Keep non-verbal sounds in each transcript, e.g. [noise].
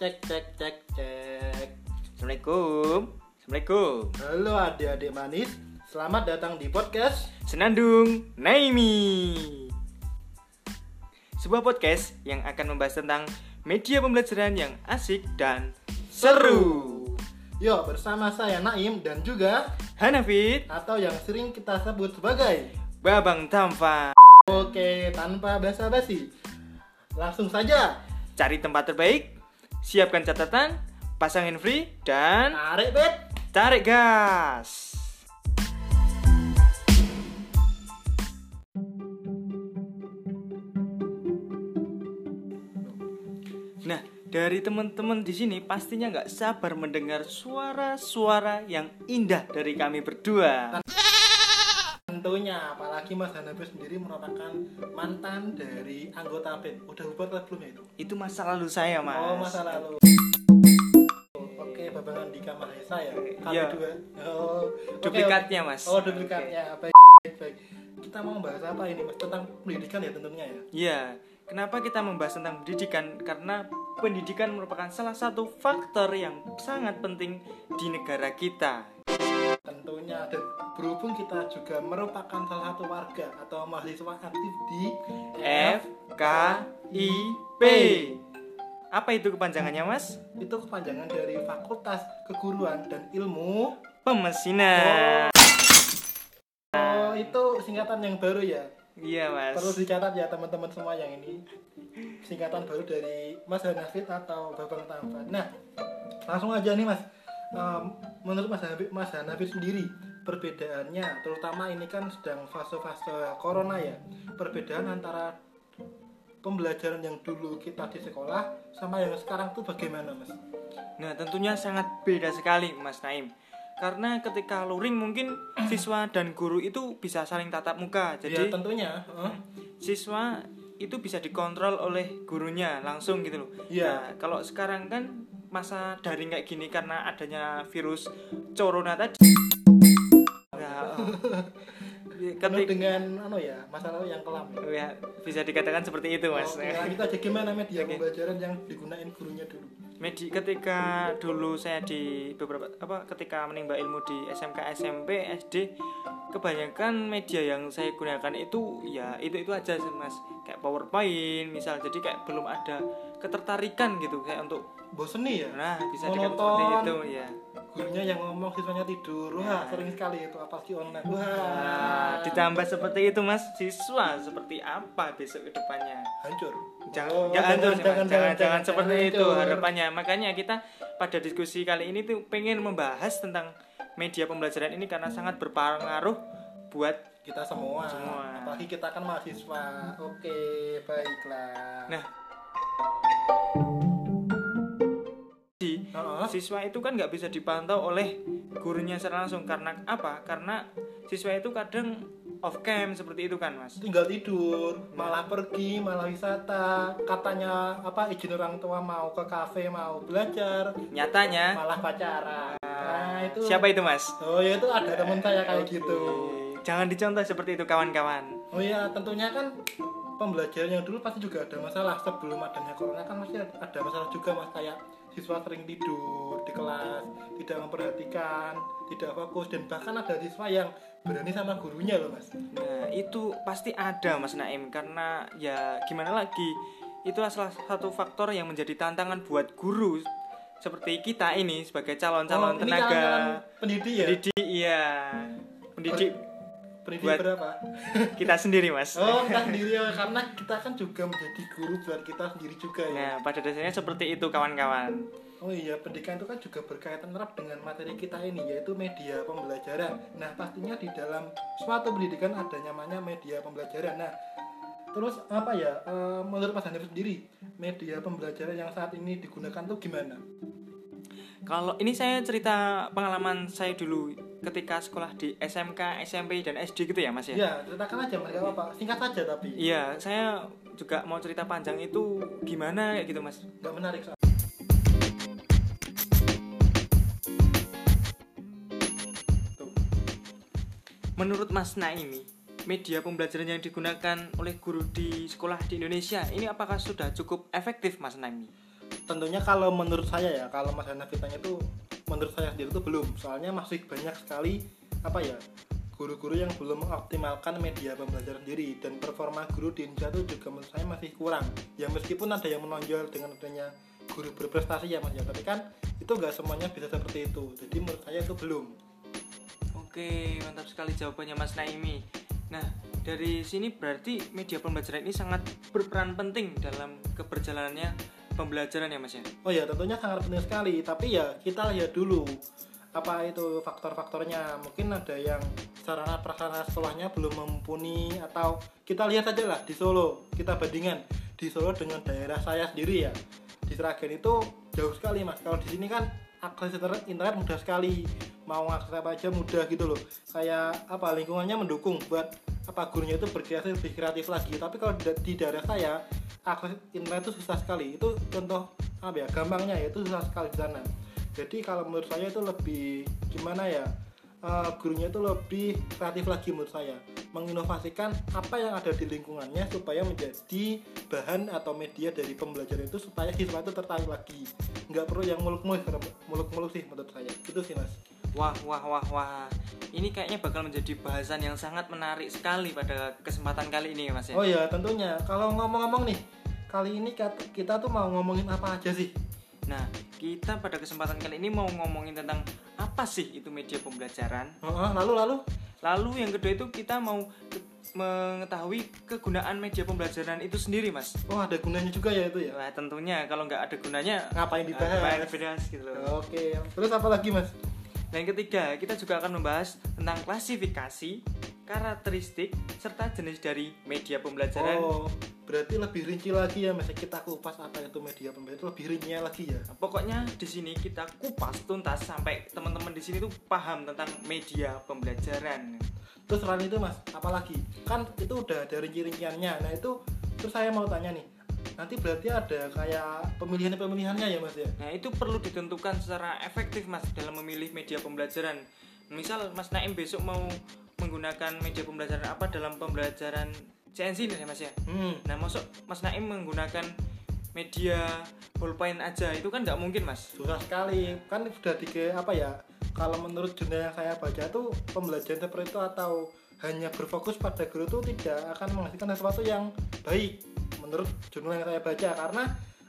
cek cek cek cek. Assalamualaikum. Assalamualaikum. Halo adik-adik manis, selamat datang di podcast. Senandung Naimi. Sebuah podcast yang akan membahas tentang media pembelajaran yang asik dan seru. Yo bersama saya Naim dan juga Hanafid, atau yang sering kita sebut sebagai. Babang Tamfa. Oke, tanpa basa-basi, langsung saja Cari tempat terbaik, siapkan catatan, pasangin free, dan tarik bet. tarik gas. Nah, dari teman-teman di sini pastinya nggak sabar mendengar suara-suara yang indah dari kami berdua. Tentunya, apalagi Mas Hanafi sendiri merupakan mantan dari anggota band. Udah bubar atau belum ya itu? Itu masa lalu saya, Mas. Oh masa lalu. Oke, Babangan Dika Mahesa ya. Kali Iya. dua. Oh, Duplikatnya. Mas. Oh, duplikatnya. Baik, baik, baik. Kita mau membahas apa ini, Mas? Tentang pendidikan ya tentunya ya. Iya, kenapa kita membahas tentang pendidikan? Karena pendidikan merupakan salah satu faktor yang sangat penting di negara kita. Tentunya dan berhubung kita juga merupakan salah satu warga atau mahasiswa aktif di FKIP. Apa itu kepanjangannya, Mas? itu kepanjangan dari Fakultas Keguruan dan Ilmu. Pemesinan. Oh, itu singkatan yang baru ya. Iya, Mas. Perlu dicatat ya teman-teman semua yang ini singkatan baru dari Mas Hanafid atau Babang Tampan. Nah, langsung aja nih Mas. Em, menurut Mas Hanafid, Mas Hanafid sendiri perbedaannya, terutama ini kan sedang fase-fase corona ya. Perbedaan antara pembelajaran yang dulu kita di sekolah sama yang sekarang tuh bagaimana Mas? Nah, tentunya sangat beda sekali, Mas Naim. Karena ketika luring mungkin siswa dan guru itu bisa saling tatap muka. ya Jadi tentunya. eh, siswa itu bisa dikontrol oleh gurunya langsung gitu loh. Iya. Nah, kalau sekarang kan masa daring kayak gini karena adanya virus corona tadi. [laughs] Nah, dengan anu ya masalah yang kelam ya. ya, bisa dikatakan seperti itu, Mas. Oke, lanjut aja gimana media Oke. pembelajaran yang digunain gurunya dulu? Medi ketika dulu saya di beberapa apa ketika menimba ilmu di SMK SMP SD kebanyakan media yang saya gunakan itu ya itu itu aja sih, mas. Kayak PowerPoint misal. Jadi kayak belum ada ketertarikan gitu kayak untuk Bosen nih ya? nah bisa dikatakan seperti itu ya gurunya yang ngomong siswanya tidur. Wah sering sekali itu apalagi online. Wah nah, ditambah seperti itu mas. Siswa seperti apa besok ke depannya? Hancur. Jangan Oh, jangan, hancur sih, Mas. jangan, jangan, seperti jangan itu hancur. harapannya. Makanya kita pada diskusi kali ini tuh pengen membahas tentang media pembelajaran ini karena sangat berpengaruh buat kita semua, Semua. apalagi kita kan mahasiswa. Oke baiklah. Nah di Heeh. siswa itu kan nggak bisa dipantau oleh gurunya secara langsung. Karena apa? Karena siswa itu kadang off cam seperti itu kan mas? Tinggal tidur malah pergi malah wisata. Katanya apa izin orang tua mau ke kafe mau belajar. Nyatanya. Malah pacaran. Nah itu siapa itu mas? Oh ya itu ada teman saya kayak gitu. Jangan dicontoh seperti itu kawan-kawan. Oh iya, tentunya kan pembelajaran yang dulu pasti juga ada masalah. Sebelum adanya corona kan masih ada masalah juga mas. Kayak siswa sering tidur di kelas, tidak memperhatikan, tidak fokus dan bahkan ada siswa yang berani sama gurunya loh mas. Nah, itu pasti ada Mas Naim karena ya gimana lagi? Itu salah satu faktor yang menjadi tantangan buat guru seperti kita ini sebagai calon-calon Oh, ini tenaga pendidik ya? pendidik iya. Pendidik Pendidik buat- berapa? [laughs] kita sendiri, Mas. Oh kita sendiri ya, karena kita kan juga menjadi guru buat kita sendiri juga ya. Nah, pada dasarnya seperti itu kawan-kawan. Oh iya, pendidikan itu kan juga berkaitan erat dengan materi kita ini yaitu media pembelajaran. Nah, pastinya di dalam suatu pendidikan ada namanya media pembelajaran. Nah, terus apa ya? eh, menurut Mas Hanif sendiri, media pembelajaran yang saat ini digunakan tuh gimana? Kalau ini saya cerita pengalaman saya dulu ketika sekolah di SMK, SMP dan SD gitu ya, Mas ya? Ya, ceritakan aja Mas, gak apa-apa. Singkat saja tapi. Iya, saya juga mau cerita panjang itu gimana kayak gitu, Mas. Gak menarik. Tuh. Menurut Mas Naimi, media pembelajaran yang digunakan oleh guru di sekolah di Indonesia ini apakah sudah cukup efektif Mas Naimi? tentunya kalau menurut saya ya kalau Mas Hana fitanya itu menurut saya sendiri itu belum. Soalnya masih banyak sekali apa ya guru-guru yang belum mengoptimalkan media pembelajaran sendiri. Dan performa guru di Indonesia itu juga menurut saya masih kurang. Ya meskipun ada yang menonjol dengan adanya guru berprestasi ya mas ya. Tapi kan itu nggak semuanya bisa seperti itu. Jadi menurut saya itu belum. Oke, mantap sekali jawabannya Mas Naimi. Nah, dari sini berarti media pembelajaran ini sangat berperan penting dalam keberjalanannya pembelajaran ya Mas ya. Oh ya tentunya sangat penting sekali. Tapi ya kita lihat dulu apa itu faktor-faktornya. Mungkin ada yang sarana prasarana sekolahnya belum mumpuni atau kita lihat saja lah di Solo. Kita bandingkan di Solo dengan daerah saya sendiri ya. Di Seragen itu jauh sekali mas. Kalau di sini kan akses internet, internet mudah sekali. Mau akses apa aja mudah gitu loh. Kayak apa lingkungannya mendukung buat apa gurunya itu berkreasi lebih kreatif lagi. Tapi kalau di, di daerah saya akses internet itu susah sekali. Itu contoh apa ya gampangnya ya itu susah sekali di sana. Jadi kalau menurut saya itu lebih gimana ya eh, gurunya itu lebih kreatif lagi menurut saya. Menginovasikan apa yang ada di lingkungannya supaya menjadi bahan atau media dari pembelajaran itu supaya siswa itu tertarik lagi. Nggak perlu yang muluk-muluk muluk-muluk sih menurut saya. Itu sih mas Wah, wah, wah, wah. Ini kayaknya bakal menjadi bahasan yang sangat menarik sekali pada kesempatan kali ini ya Mas ya. oh ya tentunya kalau ngomong-ngomong nih kali ini kita tuh mau ngomongin apa aja sih Nah, kita pada kesempatan kali ini mau ngomongin tentang apa sih itu media pembelajaran. Lalu lalu Lalu yang kedua itu kita mau mengetahui kegunaan media pembelajaran itu sendiri, Mas. oh ada gunanya juga ya itu ya Wah, tentunya kalau nggak ada gunanya ngapain eh, dibahas ngapain dibahas gitu loh. oke terus apa lagi mas Dan yang ketiga, kita juga akan membahas tentang klasifikasi, karakteristik, serta jenis dari media pembelajaran. Oh, berarti lebih rinci lagi ya, mas. Kita kupas apa itu media pembelajaran lebih rinci lagi ya. Pokoknya di sini kita kupas tuntas sampai teman-teman di sini tuh paham tentang media pembelajaran. Terus selain itu, mas, apalagi? Kan itu udah ada rinci-rinciannya. Nah itu, terus saya mau tanya nih. Nanti berarti ada kayak pemilihan-pemilihannya ya, mas ya? Nah, itu perlu ditentukan secara efektif Mas dalam memilih media pembelajaran. Misal Mas Naim besok mau menggunakan media pembelajaran apa dalam pembelajaran CNC nih ya Mas ya. Hmm. Nah, masuk Mas Naim menggunakan media pulpen aja itu kan nggak mungkin Mas. Susah sekali. Kan sudah tiga apa ya? Kalau menurut jurnal yang saya baca tuh pembelajaran seperti itu atau hanya berfokus pada guru itu tidak akan menghasilkan sesuatu yang baik menurut jurnal yang saya baca karena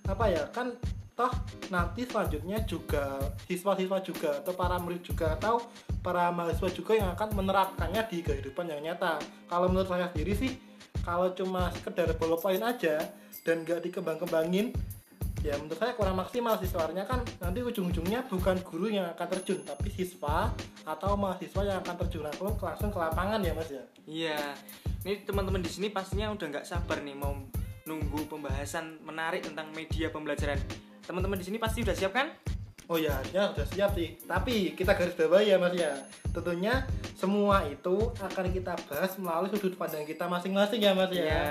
apa ya kan toh nanti selanjutnya juga siswa-siswa juga atau para murid juga atau para mahasiswa juga yang akan menerapkannya di kehidupan yang nyata. Kalau menurut saya sendiri sih kalau cuma sekedar poin aja dan nggak dikembang-kembangin ya menurut saya kurang maksimal sih. Soalnya kan nanti ujung-ujungnya bukan guru yang akan terjun tapi siswa atau mahasiswa yang akan terjun langsung langsung ke lapangan ya mas ya? Iya. Ini teman-teman di sini pastinya udah nggak sabar nih mau nunggu pembahasan menarik tentang media pembelajaran. Teman-teman di sini pasti udah siap kan? oh ya harusnya sudah siap sih tapi kita garis bawahi ya mas ya tentunya semua itu akan kita bahas melalui sudut pandang kita masing-masing ya mas ya Iya.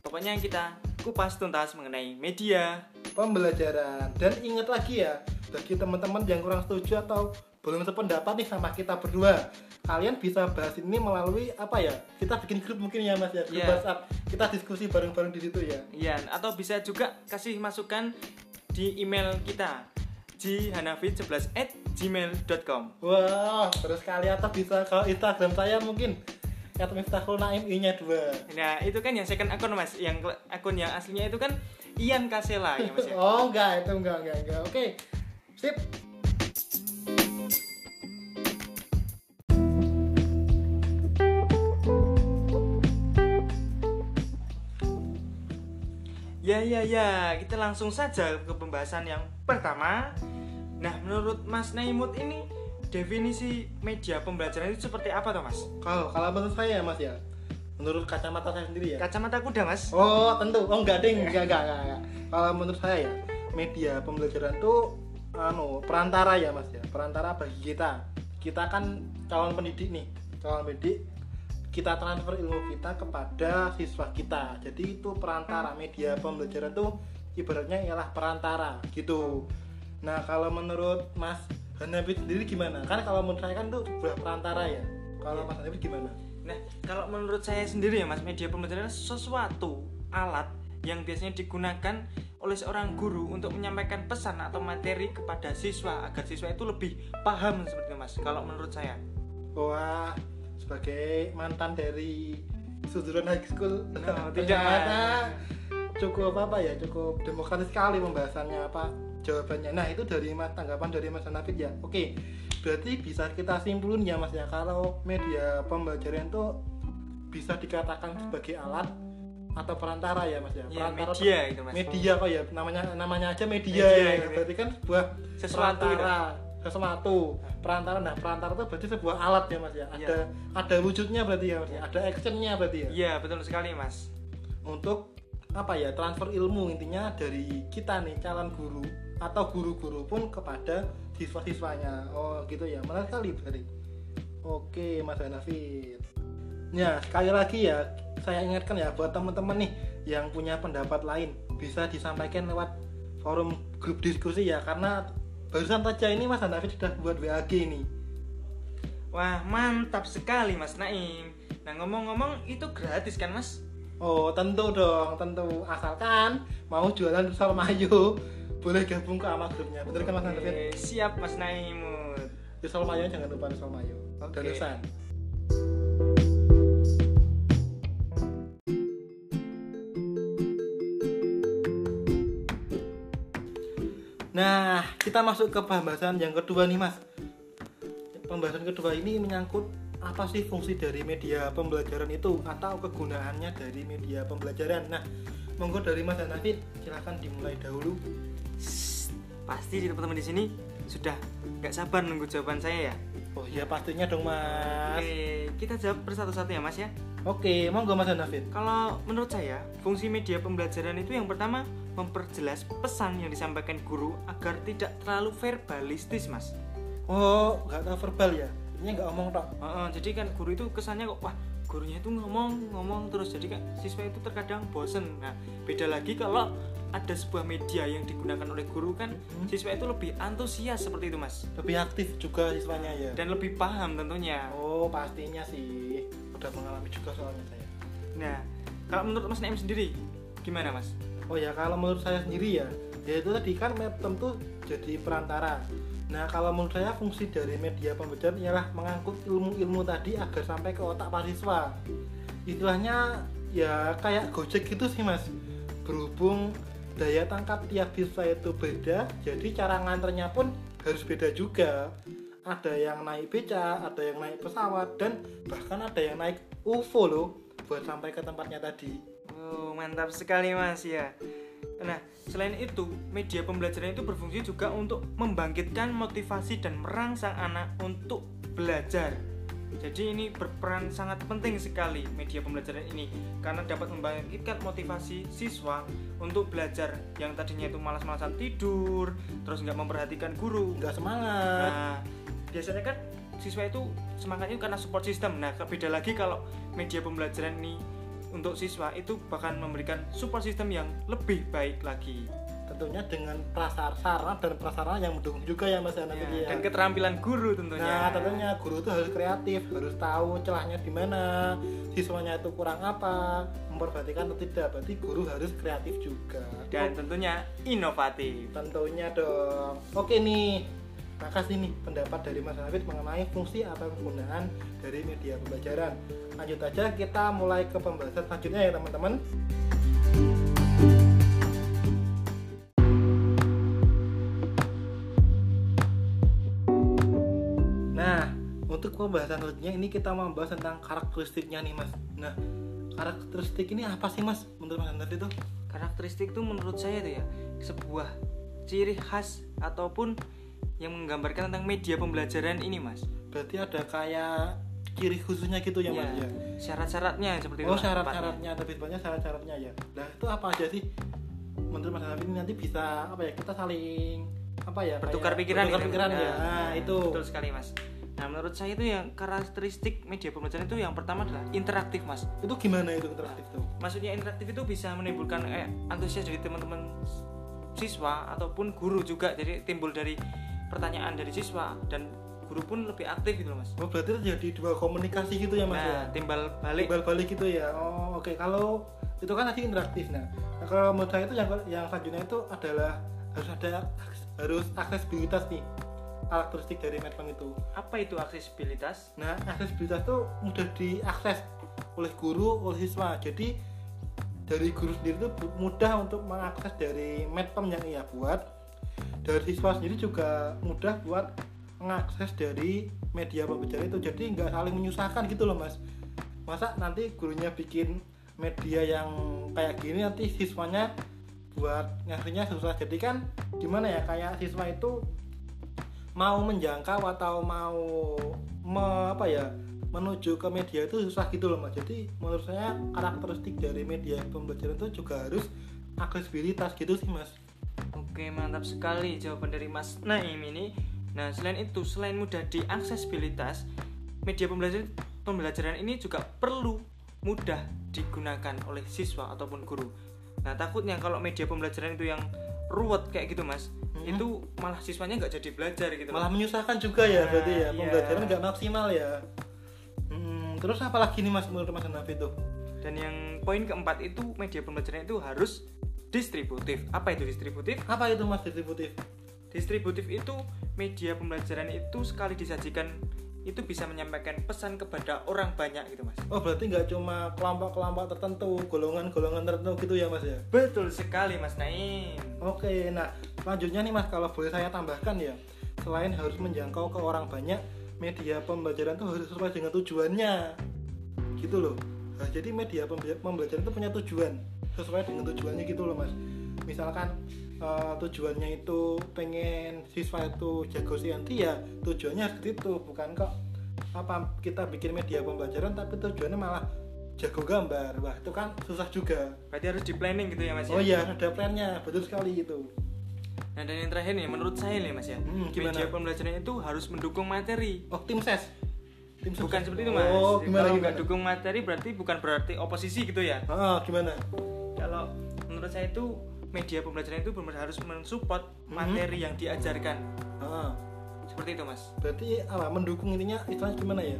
Pokoknya kita kupas tuntas mengenai media pembelajaran dan ingat lagi ya bagi teman-teman yang kurang setuju atau belum sependapat nih sama kita berdua. Kalian bisa bahas ini melalui apa ya kita bikin grup mungkin ya mas ya. Grup Iya. WhatsApp. Kita diskusi bareng-bareng di situ ya. Iya, atau bisa juga kasih masukan di email kita jihanafit11 at gmail.com wah terus kali atau bisa ke Instagram saya mungkin atau Miftahul Naim I nya dua. Nah, itu kan yang second akun mas. Yang akun yang aslinya itu kan Ian Kasela ya mas ya? [laughs] Oh enggak itu enggak enggak enggak. Oke sip Ya, ya, ya Kita langsung saja ke pembahasan yang pertama Nah, menurut Mas Naimut ini Definisi media pembelajaran itu seperti apa toh mas? kalau kalau menurut saya ya mas ya menurut kacamata saya sendiri ya Kacamata kuda mas? Oh tentu, oh enggak ding, enggak enggak enggak. enggak. Kalau menurut saya ya, media pembelajaran tuh anu perantara ya mas ya, perantara bagi kita. Kita kan calon pendidik nih, calon pendidik kita transfer ilmu kita kepada siswa kita. Jadi itu perantara media pembelajaran tuh ibaratnya ialah perantara gitu. Nah kalau menurut Mas Hanabit sendiri gimana? Kan kalau menurut saya kan tuh sebuah perantara ya. Kalau Mas Hanabit gimana? Nah, kalau menurut saya sendiri ya Mas, media pembelajaran sesuatu alat yang biasanya digunakan oleh seorang guru untuk menyampaikan pesan atau materi kepada siswa agar siswa itu lebih paham seperti itu mas kalau menurut saya Wah, sebagai mantan dari Suzuran High School, [laughs] No, tidak. cukup apa ya, cukup demokratis sekali pembahasannya apa jawabannya. Nah itu dari mas tanggapan dari Mas Hanafid ya. Oke, berarti bisa kita simpulin ya Mas ya kalau media pembelajaran itu bisa dikatakan sebagai alat atau perantara ya Mas ya. ya, Perantara media itu mas media kok ya namanya namanya aja media, Media, ya. gitu. berarti kan sebuah Sesuatu perantara sesuatu. Perantara nah perantara itu berarti sebuah alat ya mas ya? Iya. ada ada wujudnya berarti ya mas ya? Ada actionnya berarti ya? Iya betul sekali mas. Untuk apa ya transfer ilmu intinya dari kita nih calon guru atau guru-guru pun kepada siswa-siswanya. Oh gitu ya. Menarik sekali berarti. Oke mas Hanafid ya sekali lagi ya saya ingatkan ya buat teman-teman nih yang punya pendapat lain bisa disampaikan lewat forum grup diskusi ya karena barusan saja ini mas Hanafid sudah buat WAG nih wah mantap sekali mas Naim nah ngomong-ngomong itu gratis kan mas Oh tentu dong, tentu asalkan mau jualan risol mayo boleh gabung ke ama grupnya, betul kan Mas Hanafid? Oke, siap mas Naimut Risol mayo jangan lupa risol mayo. Oke. Danusan. Nah, kita masuk ke pembahasan yang kedua nih Mas. Pembahasan kedua ini menyangkut apa sih fungsi dari media pembelajaran itu atau kegunaannya dari media pembelajaran. Nah, monggo dari Mas Hanafid silahkan dimulai dahulu. Pasti teman-teman di sini sudah nggak sabar nunggu jawaban saya ya Oh iya pastinya dong Mas. Oke, kita jawab persatu-satu ya mas ya Oke, monggo Mas Hanafid. Kalau menurut saya, fungsi media pembelajaran itu yang pertama memperjelas pesan yang disampaikan guru agar tidak terlalu verbalistis, mas. Oh, nggak tahu verbal ya? Ini nggak ngomong tok. Heeh, jadi kan guru itu kesannya kok wah gurunya itu ngomong ngomong terus jadi kan siswa itu terkadang bosen. Nah beda lagi kalau ada sebuah media yang digunakan oleh guru kan Hmm. siswa itu lebih antusias seperti itu mas Lebih aktif juga siswanya ya. dan lebih paham tentunya. Oh, pastinya sih. Udah mengalami juga soalnya saya. Nah kalau menurut mas Naim sendiri gimana mas? Oh ya, kalau menurut saya sendiri ya, ya itu tadi kan Maptem tuh jadi perantara. Nah, kalau menurut saya fungsi dari media pembelajaran ialah mengangkut ilmu-ilmu tadi agar sampai ke otak para siswa. Istilahnya ya kayak Gojek gitu sih, Mas. Berhubung daya tangkap tiap siswa itu beda, jadi cara nganternya pun harus beda juga. Ada yang naik beca, ada yang naik pesawat, dan bahkan ada yang naik UFO loh buat sampai ke tempatnya tadi. Oh, mantap sekali Mas ya. Nah, selain itu, media pembelajaran itu berfungsi juga untuk membangkitkan motivasi dan merangsang anak untuk belajar. Jadi ini berperan sangat penting sekali media pembelajaran ini karena dapat membangkitkan motivasi siswa untuk belajar yang tadinya itu malas-malasan tidur, terus nggak memperhatikan guru. Nggak semangat. Nah, biasanya kan siswa itu semangatnya karena support system. Nah, beda lagi kalau media pembelajaran ini untuk siswa itu bahkan memberikan support system yang lebih baik lagi. tentunya dengan prasarana dan prasarana yang mendukung juga ya mas Ya, ya. dan keterampilan guru tentunya. nah tentunya guru itu harus kreatif harus tahu celahnya di mana siswanya itu kurang apa memperhatikan atau tidak berarti guru harus kreatif juga dan tentunya inovatif. tentunya dong oke nih makasih nih pendapat dari Mas Hafid mengenai fungsi atau penggunaan dari media pembelajaran lanjut aja kita mulai ke pembahasan selanjutnya ya teman-teman Nah, untuk pembahasan selanjutnya ini kita mau membahas tentang karakteristiknya nih mas. Nah, karakteristik ini apa sih mas menurut mas Hafid itu? Karakteristik itu menurut saya itu ya sebuah ciri khas ataupun yang menggambarkan tentang media pembelajaran ini, Mas. Berarti ada kayak ciri khususnya gitu ya, Ya, mas ya? Syarat-syaratnya seperti itu. Oh syarat-syaratnya lebih banyak syarat-syaratnya ya. Nah itu apa aja sih? Menurut Mas Hafid ini nanti bisa apa ya kita saling apa ya? bertukar kayak pikiran bertukar gitu. pikiran ya. Nah, Nah itu betul sekali mas nah menurut saya itu yang karakteristik media pembelajaran itu yang pertama adalah interaktif mas itu gimana itu interaktif tuh? maksudnya interaktif itu bisa menimbulkan eh, antusias dari teman-teman siswa ataupun guru juga jadi timbul dari pertanyaan dari siswa dan guru pun lebih aktif gitu loh mas. Oh berarti terjadi dua komunikasi gitu ya mas ya? nah timbal balik. Timbal balik gitu ya. Oh oke. Kalau itu kan tadi interaktif nah, nah kalau menurut saya itu yang yang selanjutnya itu adalah harus ada harus aksesibilitas nih karakteristik dari Medpam itu. Apa itu aksesibilitas? Nah aksesibilitas itu mudah diakses oleh guru oleh siswa. Jadi dari guru sendiri itu mudah untuk mengakses dari Medpam yang ia buat dari siswa sendiri juga mudah buat mengakses dari media pembelajaran itu. Jadi nggak saling menyusahkan gitu loh mas. Masa nanti gurunya bikin media yang kayak gini nanti siswanya buat ngasihnya susah. Jadi kan gimana ya kayak siswa itu mau menjangkau atau mau me, apa ya menuju ke media itu susah gitu loh mas. Jadi menurut saya karakteristik dari media pembelajaran itu juga harus aksesibilitas gitu sih mas Oke mantap sekali jawaban dari Mas Naim ini Nah selain itu selain mudah diaksesibilitas Media pembelajaran, pembelajaran ini juga perlu mudah digunakan oleh siswa ataupun guru Nah takutnya kalau media pembelajaran itu yang ruwet kayak gitu mas hmm. Itu malah siswanya nggak jadi belajar gitu Malah menyusahkan juga ya nah, berarti ya iya. Pembelajaran nggak maksimal ya hmm, Terus apa lagi nih mas menurut mas Nafi itu? Dan yang poin keempat itu media pembelajaran itu harus distributif. Apa itu distributif? Apa itu Mas distributif? Distributif itu media pembelajaran itu sekali disajikan itu bisa menyampaikan pesan kepada orang banyak gitu mas. Oh berarti nggak cuma kelompok-kelompok tertentu golongan-golongan tertentu gitu ya mas ya? Betul sekali mas Naim. Oke nah selanjutnya nih mas kalau boleh saya tambahkan ya. Selain harus menjangkau ke orang banyak media pembelajaran itu harus sesuai dengan tujuannya. Gitu loh. Nah, jadi media pembelajaran itu punya tujuan sesuai dengan tujuannya gitu loh mas. Misalkan uh, tujuannya itu pengen siswa itu jago sianti ya tujuannya seperti itu bukan kok apa kita bikin media pembelajaran tapi tujuannya malah jago gambar. Wah itu kan susah juga. Berarti harus di planning gitu ya mas ya? oh iya ada plannya. Betul sekali gitu nah dan yang terakhir nih menurut saya nih mas ya. Hmm, media pembelajaran itu harus mendukung materi. Oh tim ses? Tim bukan seperti itu mas. Oh, gimana, kalau nggak dukung materi berarti bukan berarti oposisi gitu ya? Oh, gimana kalau menurut saya itu media pembelajaran itu benar harus mensupport hmm. materi yang diajarkan. Ah. seperti itu mas. Berarti apa mendukung intinya istilahnya gimana ya?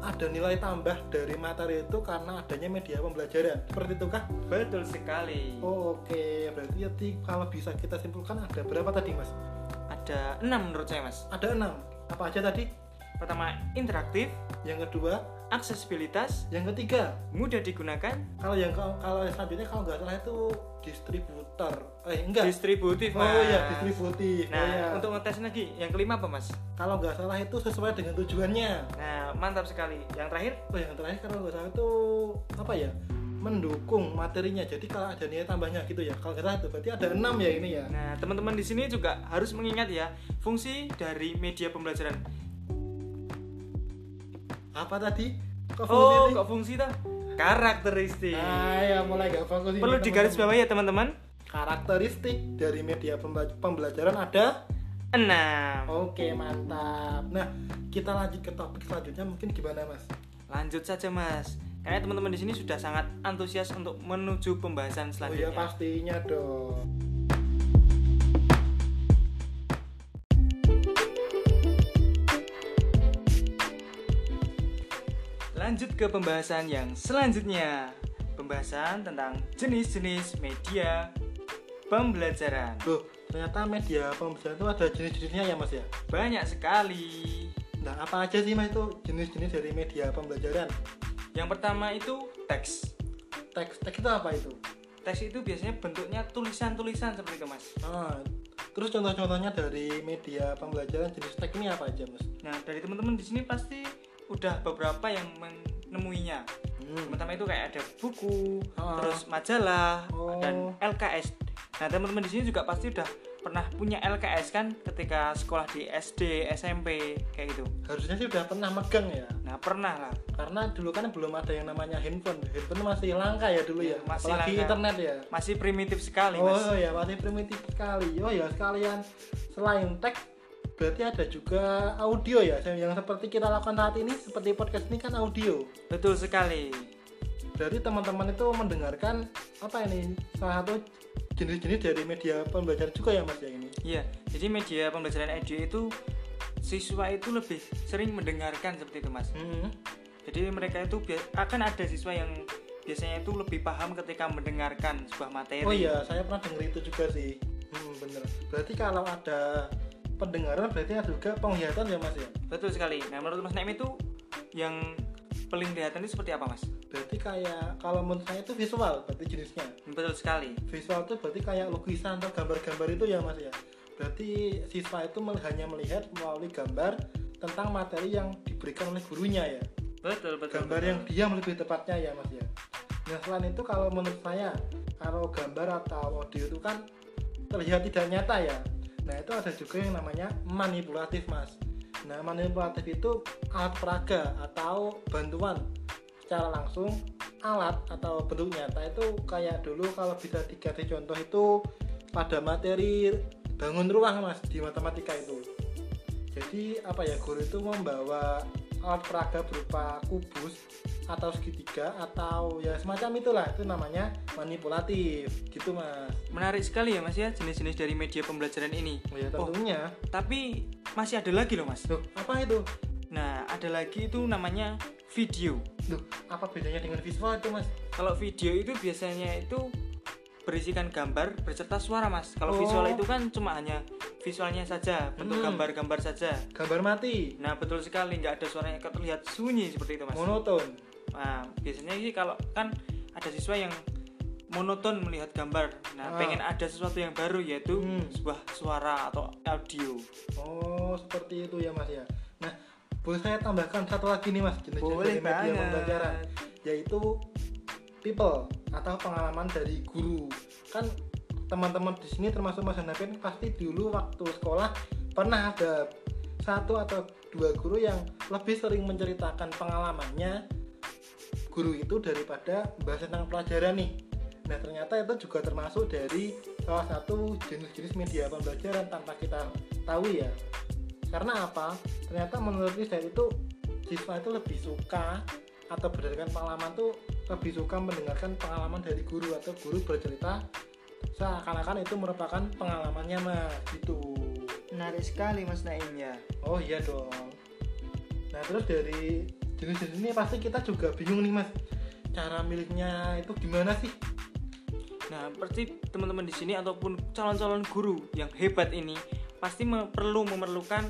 Ada nilai tambah dari materi itu karena adanya media pembelajaran. Seperti itu kah? Betul sekali. Oh, oke. Okay. berarti jadi kalau bisa kita simpulkan ada berapa tadi mas? Ada enam menurut saya mas. Ada enam. Apa aja tadi? Pertama interaktif. Yang kedua aksesibilitas. Yang ketiga. Mudah digunakan. Kalau yang kalau selanjutnya kalau nggak salah itu distributor. Eh enggak. Distributif mas. oh iya distributif. Nah oh, iya. untuk ngetes lagi yang kelima apa mas? Kalau nggak salah itu sesuai dengan tujuannya. Nah mantap sekali. Yang terakhir? Oh yang terakhir kalau nggak salah itu apa ya? Mendukung materinya. Jadi kalau ada nilai tambahnya gitu ya. Kalau kita itu berarti ada enam ya ini ya? Nah teman-teman di sini juga harus mengingat ya fungsi dari media pembelajaran apa tadi? Kok fungsi oh kok fungsi tuh karakteristik. Ah ya mulai gak fokus perlu digaris bawah ya teman-teman. Karakteristik dari media pembelajaran ada enam. Oke mantap. Nah kita lanjut ke topik selanjutnya. Mungkin gimana mas? Lanjut saja mas. Karena teman-teman di sini sudah sangat antusias untuk menuju pembahasan selanjutnya. Oh ya pastinya dong. Lanjut ke pembahasan yang selanjutnya Pembahasan tentang jenis-jenis media pembelajaran Loh, ternyata media pembelajaran itu ada jenis-jenisnya ya mas ya? Banyak sekali Nah apa aja sih mas itu jenis-jenis dari media pembelajaran? Yang pertama itu teks Teks, teks itu apa itu? Teks itu biasanya bentuknya tulisan-tulisan seperti itu mas ah, Terus contoh-contohnya dari media pembelajaran jenis teks ini apa aja mas? Nah dari teman-teman di sini pasti udah beberapa yang menemuinya hmm. pertama itu kayak ada buku oh. terus majalah oh. dan LKS nah teman-teman di sini juga pasti udah pernah punya LKS kan ketika sekolah di SD SMP kayak gitu harusnya sih udah pernah megang ya nah pernah lah karena dulu kan belum ada yang namanya handphone handphone masih langka ya dulu ya, ya masih apalagi langka. internet ya masih primitif sekali oh mas. ya masih primitif sekali oh ya sekalian selain teks berarti ada juga audio ya yang seperti kita lakukan saat ini seperti podcast ini kan audio betul sekali berarti teman-teman itu mendengarkan apa ini salah satu jenis-jenis dari media pembelajaran juga ya mas ya ini iya jadi media pembelajaran audio itu siswa itu lebih sering mendengarkan seperti itu mas hmm. jadi mereka itu akan ada siswa yang biasanya itu lebih paham ketika mendengarkan sebuah materi. Oh iya, saya pernah dengar itu juga sih. Hmm, bener. Berarti kalau ada pendengaran berarti ada juga penglihatan ya Mas ya? Betul sekali. Nah, menurut Mas Naim itu yang paling kelihatan itu seperti apa, Mas? Berarti kayak kalau menurut saya itu visual berarti jenisnya. Betul sekali. Visual itu berarti kayak lukisan atau gambar-gambar itu ya Mas ya. Berarti siswa itu hanya melihat melalui gambar tentang materi yang diberikan oleh gurunya ya. Betul, betul. gambar betul. yang diam lebih tepatnya ya mas ya nah selain itu kalau menurut saya kalau gambar atau audio itu kan terlihat tidak nyata ya nah itu ada juga yang namanya manipulatif mas. Nah manipulatif itu alat peraga atau bantuan secara langsung alat atau bentuk nyata itu kayak dulu kalau bisa dikasih contoh itu pada materi bangun ruang mas di matematika itu. Jadi apa ya guru itu membawa alat peraga berupa kubus atau segitiga atau ya semacam itulah itu namanya manipulatif gitu mas Menarik sekali ya, Mas ya, jenis-jenis dari media pembelajaran ini. oh, ya Oh. tentunya Tapi masih ada lagi loh, Mas. Loh, apa itu Nah, ada lagi itu namanya video. Loh, apa bedanya dengan visual itu mas Kalau video itu biasanya itu berisikan gambar berserta suara, Mas. Kalau Oh. visual itu kan cuma hanya visualnya saja, bentuk Hmm. gambar-gambar saja. gambar mati Nah, betul sekali, nggak ada suaranya terlihat sunyi seperti itu, Mas. monoton Nah, biasanya sih kalau kan ada siswa yang monoton melihat gambar. Nah, Ah. pengen ada sesuatu yang baru yaitu Hmm. sebuah suara atau audio. oh seperti itu ya mas ya nah boleh saya tambahkan satu lagi nih mas jenis-jenis Boleh media pembelajaran yaitu people atau pengalaman dari guru kan teman-teman di sini termasuk Mas Hanafin pasti dulu waktu sekolah pernah ada satu atau dua guru yang lebih sering menceritakan pengalamannya guru itu daripada bahas tentang pelajaran nih. Nah ternyata itu juga termasuk dari salah satu jenis-jenis media pembelajaran tanpa kita tahu ya. Karena apa? Ternyata menurut riset itu siswa itu lebih suka atau berdasarkan pengalaman tuh lebih suka mendengarkan pengalaman dari guru atau guru bercerita seakan-akan itu merupakan pengalamannya mas. Gitu. Menarik sekali Mas Naim ya. oh iya dong. Nah terus dari jenis-jenis ini pasti kita juga bingung nih mas cara miliknya itu gimana sih Nah, pasti teman-teman di sini ataupun calon-calon guru yang hebat ini pasti me- perlu memerlukan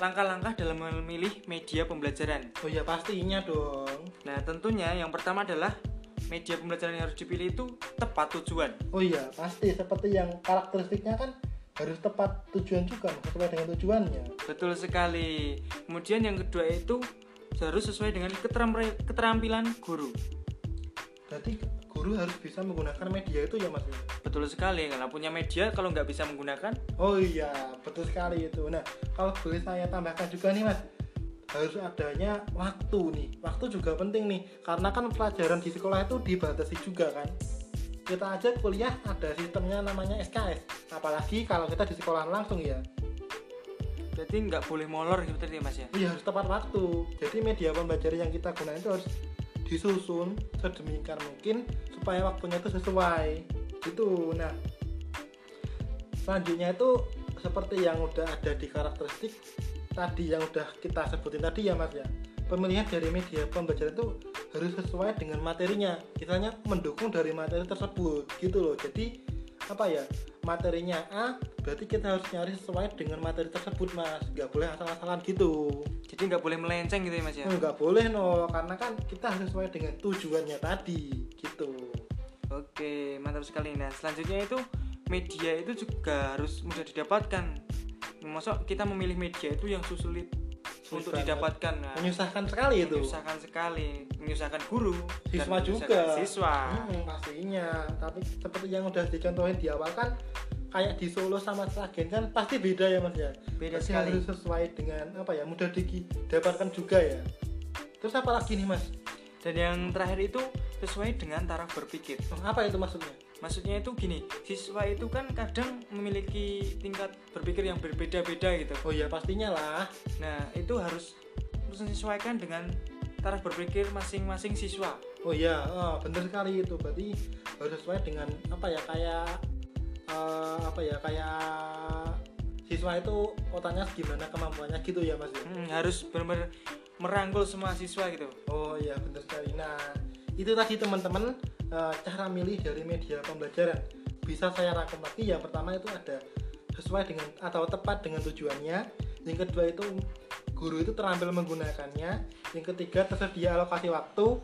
langkah-langkah dalam memilih media pembelajaran. oh iya pastinya dong Nah, tentunya yang pertama adalah media pembelajaran yang harus dipilih itu tepat tujuan. oh iya pasti seperti yang karakteristiknya kan harus tepat tujuan juga sesuai dengan tujuannya Betul sekali. Kemudian yang kedua itu harus sesuai dengan keteram- keterampilan guru. berarti guru harus bisa menggunakan media itu ya mas Betul sekali. Karena punya media kalau nggak bisa menggunakan, Oh iya, betul sekali itu. Nah, kalau boleh saya tambahkan juga nih mas, harus adanya waktu nih. Waktu juga penting nih, karena kan pelajaran di sekolah itu dibatasi juga kan. Kita aja kuliah ada sistemnya namanya SKS, apalagi kalau kita di sekolah langsung ya. Berarti nggak boleh molor gitu ya mas ya. Iya harus tepat waktu. Jadi media pembelajaran yang kita gunakan itu harus disusun sedemikian mungkin supaya waktunya itu sesuai. Gitu. Nah, selanjutnya itu seperti yang udah ada di karakteristik tadi yang udah kita sebutin tadi ya Mas ya. Pemilihan dari media pembelajaran itu harus sesuai dengan materinya. Misalnya mendukung dari materi tersebut gitu loh. Jadi apa ya materinya A berarti kita harus nyari sesuai dengan materi tersebut mas nggak boleh asal-asalan gitu Jadi nggak boleh melenceng gitu ya mas ya. nggak boleh no karena kan kita harus sesuai dengan tujuannya tadi gitu Oke, mantap sekali. Nah, selanjutnya itu media itu juga harus mudah didapatkan. Masuk kita memilih media itu yang sulit, Sulit untuk didapatkan. Nah, menyusahkan sekali itu. Menyusahkan sekali, menyusahkan guru, dan siswa menyusahkan juga. Siswa. Hmm, pastinya. Tapi seperti yang udah dicontohin di awal kan kayak di Solo sama Sragen kan pasti beda ya mas ya? Beda Berarti sekali. harus sesuai dengan apa ya mudah didapatkan juga ya? Terus apa lagi nih mas? Dan yang terakhir itu sesuai dengan taraf berpikir. Oh, apa itu maksudnya Maksudnya itu gini, siswa itu kan kadang memiliki tingkat berpikir yang berbeda-beda gitu. oh ya pastinya lah Nah, itu harus menyesuaikan dengan taraf berpikir masing-masing siswa. Oh iya, oh, bener sekali itu. Berarti harus sesuai dengan apa ya kayak eh, apa ya kayak siswa itu otaknya gimana kemampuannya gitu ya mas ya. Hmm, harus benar-benar merangkul semua siswa gitu. Oh iya bener sekali. Nah itu tadi teman-teman eh, cara milih dari media pembelajaran. Bisa saya rangkum lagi yang pertama itu ada sesuai dengan atau tepat dengan tujuannya. Yang kedua itu guru itu terampil menggunakannya. Yang ketiga tersedia alokasi waktu.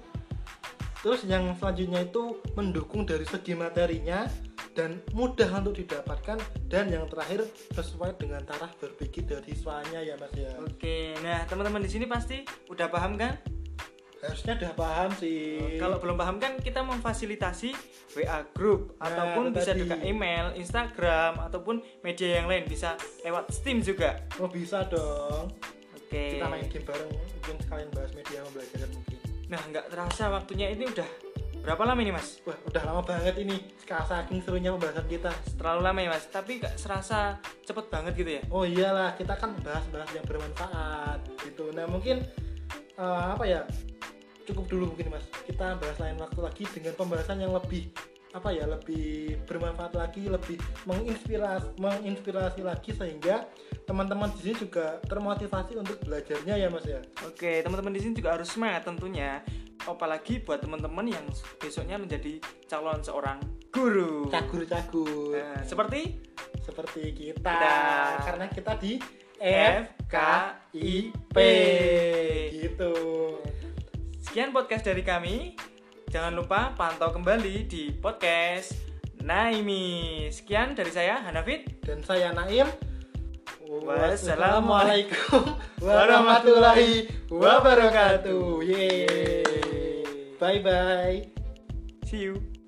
Terus yang selanjutnya itu mendukung dari segi materinya dan mudah untuk didapatkan. Dan yang terakhir sesuai dengan taraf berpikir dari siswanya ya mas ya. Oke, nah teman-teman di sini pasti udah paham kan? Harusnya udah paham sih Kalau belum paham kan kita memfasilitasi WA group Nah, ataupun bisa tadi. juga email, Instagram ataupun media yang lain bisa lewat Steam juga. oh bisa dong Oke. kita main game bareng mungkin sekalian bahas media pembelajaran mungkin Nah, nggak terasa waktunya ini udah berapa lama ini, Mas? wah udah lama banget ini saking serunya pembahasan kita Terlalu lama ya, Mas. Tapi nggak serasa cepet banget gitu ya. oh iyalah kita kan bahas-bahas yang bermanfaat gitu nah mungkin eh, apa ya cukup dulu mungkin mas kita bahas lain waktu lagi dengan pembahasan yang lebih apa ya lebih bermanfaat lagi lebih menginspirasi menginspirasi lagi sehingga teman-teman di sini juga termotivasi untuk belajarnya ya mas ya Oke, teman-teman di sini juga harus semangat tentunya. Apalagi buat teman-teman yang besoknya menjadi calon seorang guru. cagur cagur Nah, seperti seperti kita Kita. karena kita di FKIP. gitu Sekian podcast dari kami. Jangan lupa pantau kembali di podcast Naimi. Sekian dari saya Hanafid. dan saya Naim Wassalamualaikum [laughs] warahmatullahi wabarakatuh yeay bye bye See you.